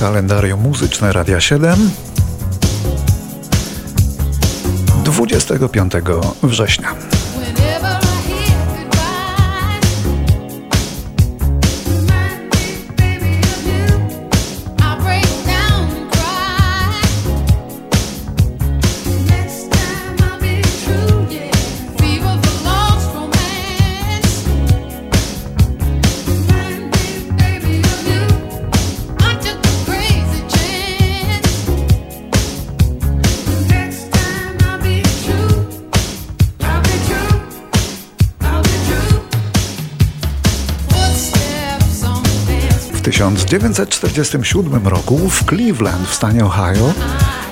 Kalendarium muzyczne Radia 7 25 września. 1947 roku w Cleveland w stanie Ohio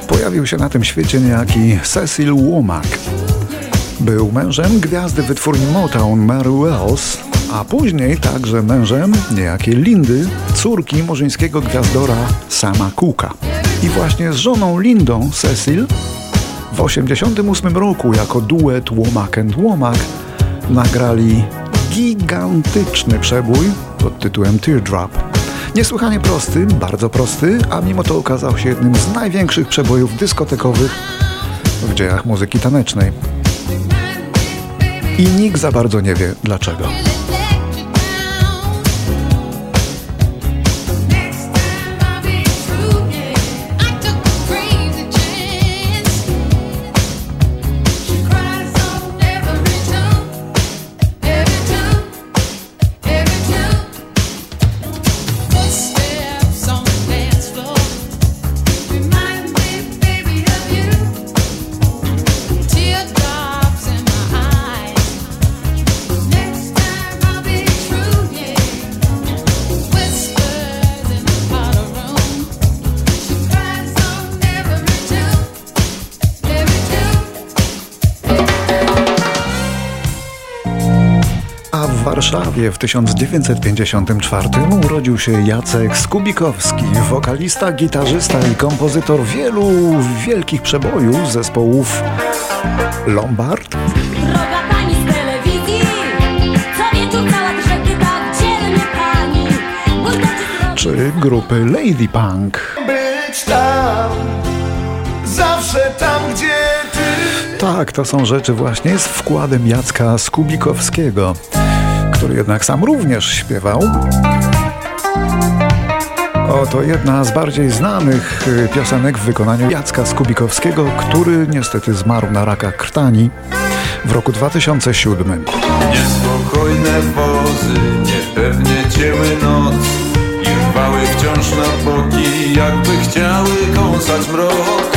pojawił się na tym świecie niejaki Cecil Womack. Był mężem gwiazdy wytwórni Motown Mary Wells, a później także mężem niejakiej Lindy, córki murzyńskiego gwiazdora Sama Cooka. I właśnie z żoną Lindą Cecil w 1988 roku jako duet Womack and Womack nagrali gigantyczny przebój pod tytułem Teardrop. Niesłychanie prosty, bardzo prosty, a mimo to okazał się jednym z największych przebojów dyskotekowych w dziejach muzyki tanecznej. I nikt za bardzo nie wie dlaczego. Warszawie w 1954 urodził się Jacek Skubikowski, wokalista, gitarzysta i kompozytor wielu wielkich przebojów zespołów Lombard. Tak. Czy grupy Lady Punk. Być tam, zawsze tam, gdzie ty. Tak, to są rzeczy właśnie z wkładem Jacka Skubikowskiego który jednak sam również śpiewał. Oto jedna z bardziej znanych y, piosenek w wykonaniu Jacka Skubikowskiego, który niestety zmarł na raka krtani w roku 2007. Niespokojne wozy niepewnie cięły noc i rwały wciąż na boki, jakby chciały kąsać mrok.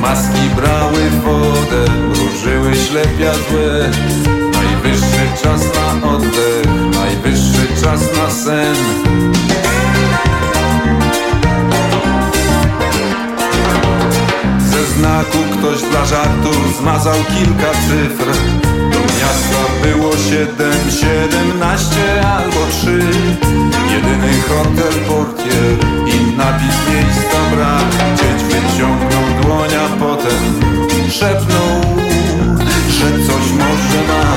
Maski brały wodę, różyły ślepia złe czas na oddech, najwyższy czas na sen. Ze znaku ktoś dla żartu zmazał kilka cyfr. Do miasta było siedem, siedemnaście albo trzy. Jedyny hotel, portier i napis miejsca brak. Dzieć wyciągnął dłoń, a potem. Szepnął, że coś może mam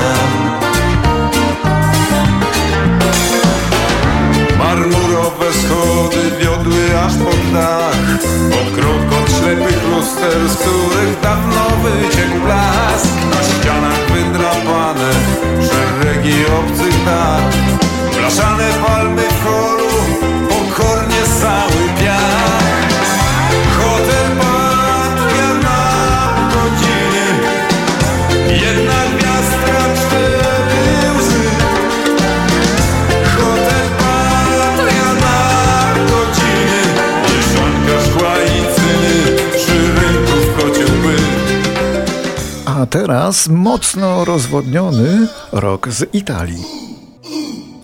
teraz mocno rozwodniony rok z Italii.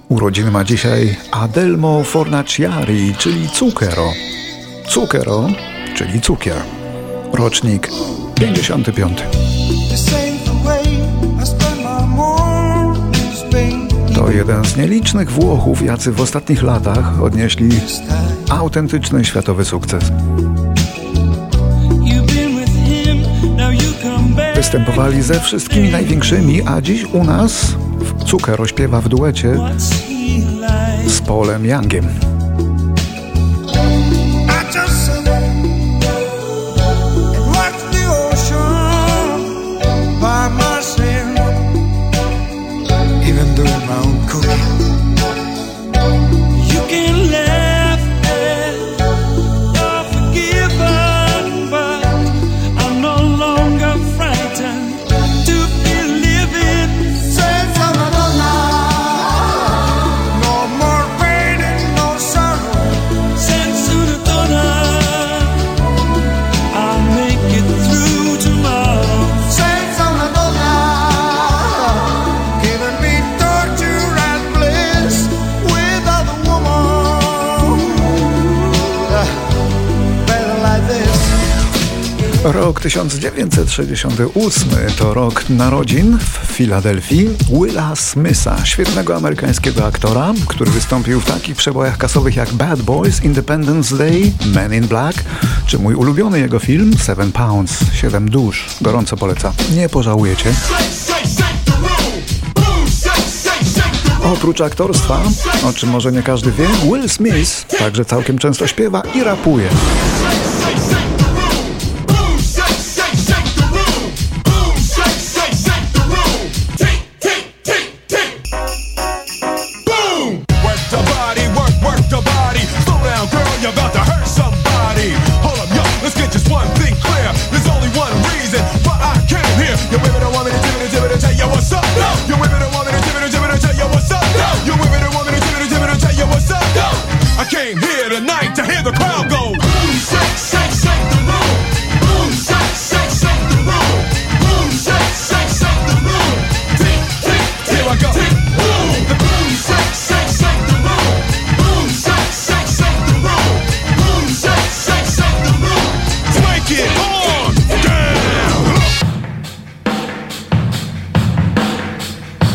Urodziny ma dzisiaj Adelmo Fornaciari, czyli Zucchero. Zucchero, czyli cukier. Rocznik 55. To jeden z nielicznych Włochów, jacy w ostatnich latach odnieśli autentyczny światowy sukces. Występowali ze wszystkimi największymi, a dziś u nas Cuker śpiewa w duecie z Polem Youngiem. Even though my Rok 1968 to rok narodzin w Filadelfii Willa Smitha, świetnego amerykańskiego aktora, który wystąpił w takich przebojach kasowych jak Bad Boys, Independence Day, Men in Black, czy mój ulubiony jego film Seven Pounds, Siedem dusz. Gorąco polecam. Nie pożałujecie. Oprócz aktorstwa, o czym może nie każdy wie, Will Smith także całkiem często śpiewa i rapuje.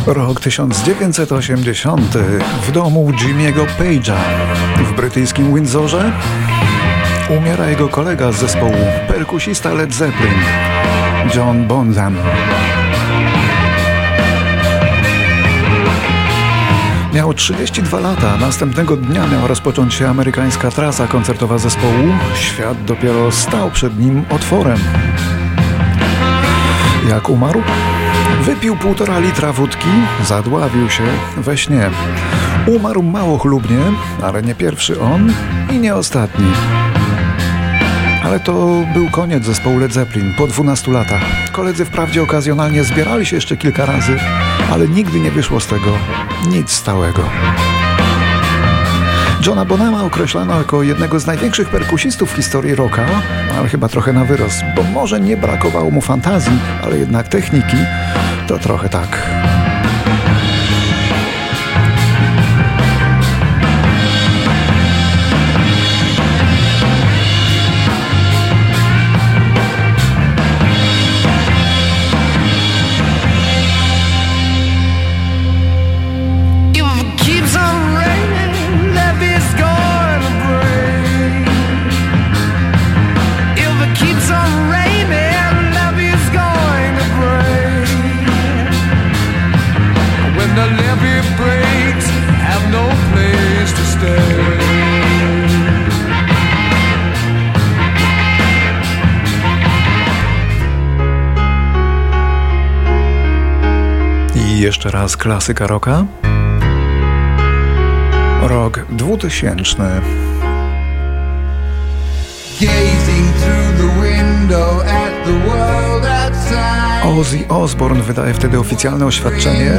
Rok 1980 w domu Jimmy'ego Page'a w brytyjskim Windsorze umiera jego kolega z zespołu, perkusista Led Zeppelin, John Bonham. Miał 32 lata, następnego dnia miała rozpocząć się amerykańska trasa koncertowa zespołu. Świat dopiero stał przed nim otworem. Jak umarł? Wypił półtora litra wódki, zadławił się we śnie. Umarł mało chlubnie, ale nie pierwszy on i nie ostatni. Ale to był koniec zespołu Led Zeppelin po 12 latach. Koledzy wprawdzie okazjonalnie zbierali się jeszcze kilka razy, ale nigdy nie wyszło z tego nic stałego. Johna Bonama określano jako jednego z największych perkusistów w historii rocka, ale chyba trochę na wyrost, bo może nie brakowało mu fantazji, ale jednak techniki to trochę tak. Jeszcze raz klasyka rocka. Rok 2000. Ozzy Osbourne wydaje wtedy oficjalne oświadczenie,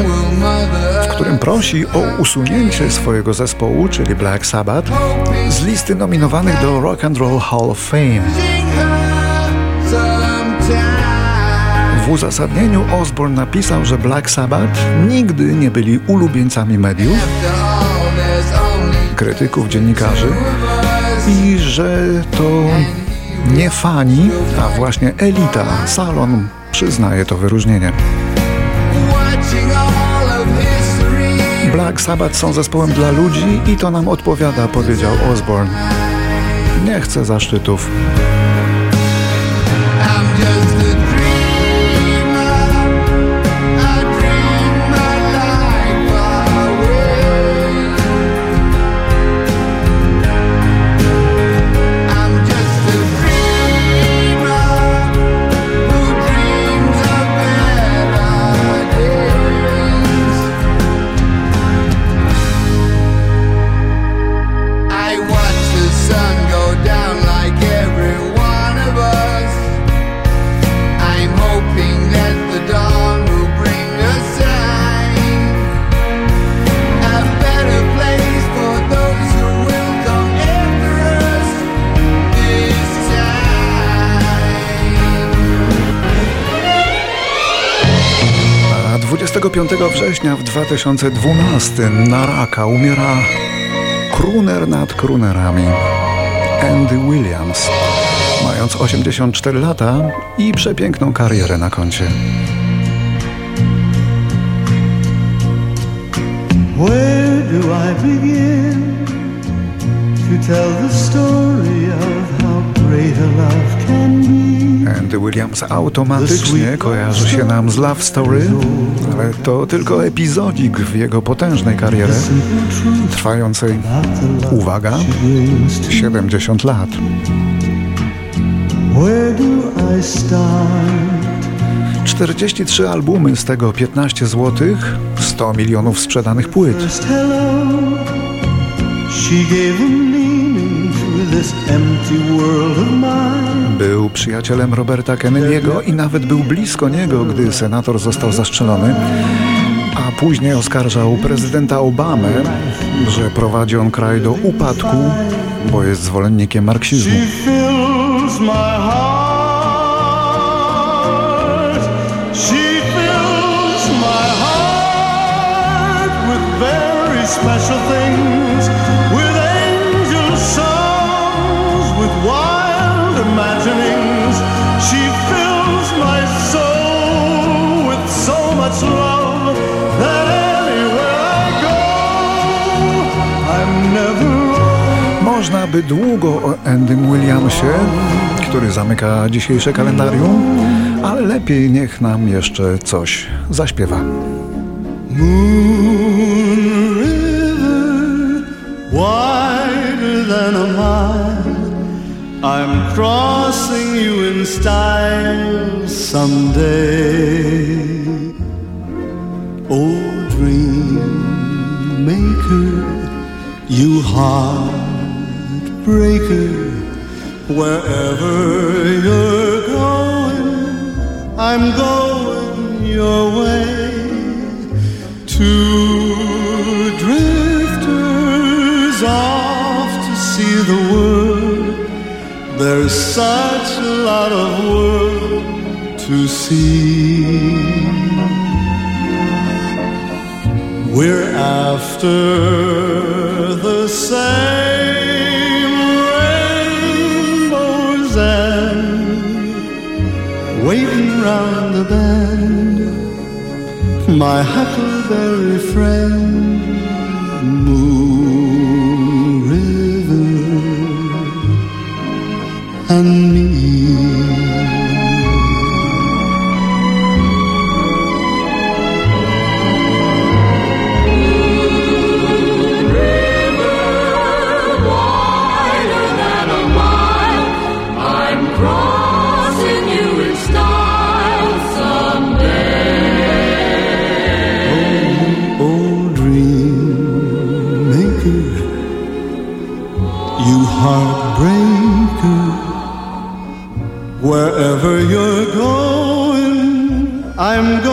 w którym prosi o usunięcie swojego zespołu, czyli Black Sabbath, z listy nominowanych do Rock and Roll Hall of Fame. W uzasadnieniu Osborne napisał, że Black Sabbath nigdy nie byli ulubieńcami mediów, krytyków, dziennikarzy i że to nie fani, a właśnie elita, salon przyznaje to wyróżnienie. Black Sabbath są zespołem dla ludzi i to nam odpowiada, powiedział Osborne. Nie chcę zaszczytów. 5 września w 2012 na raka umiera kruner nad krunerami Andy Williams, mając 84 lata i przepiękną karierę na koncie. Where do I begin to tell the story of Andy Williams automatycznie kojarzy się nam z Love Story, ale to tylko epizodik w jego potężnej karierze, trwającej, uwaga, 70 lat. Where do I start? 43 albumy, z tego 15 zł, 100 milionów sprzedanych płyt. Był przyjacielem Roberta Kennedy'ego i nawet był blisko niego, gdy senator został zastrzelony, a później oskarżał prezydenta Obamę, że prowadzi on kraj do upadku, bo jest zwolennikiem marksizmu. special things Można by długo o Andym Williamsie, który zamyka dzisiejsze kalendarium, ale lepiej niech nam jeszcze coś zaśpiewa. Moon wider than a mile. I'm crossing you in style someday. Oh, dream maker, you heartbreaker, wherever you're going, I'm going your way to dream off to see the world. There's such a lot of world to see. We're after the same waiting round the bend. My huckleberry friend, moon. River, and me.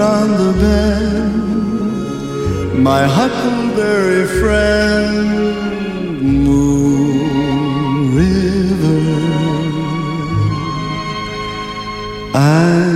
on the bend, my huckleberry friend, Moon River. I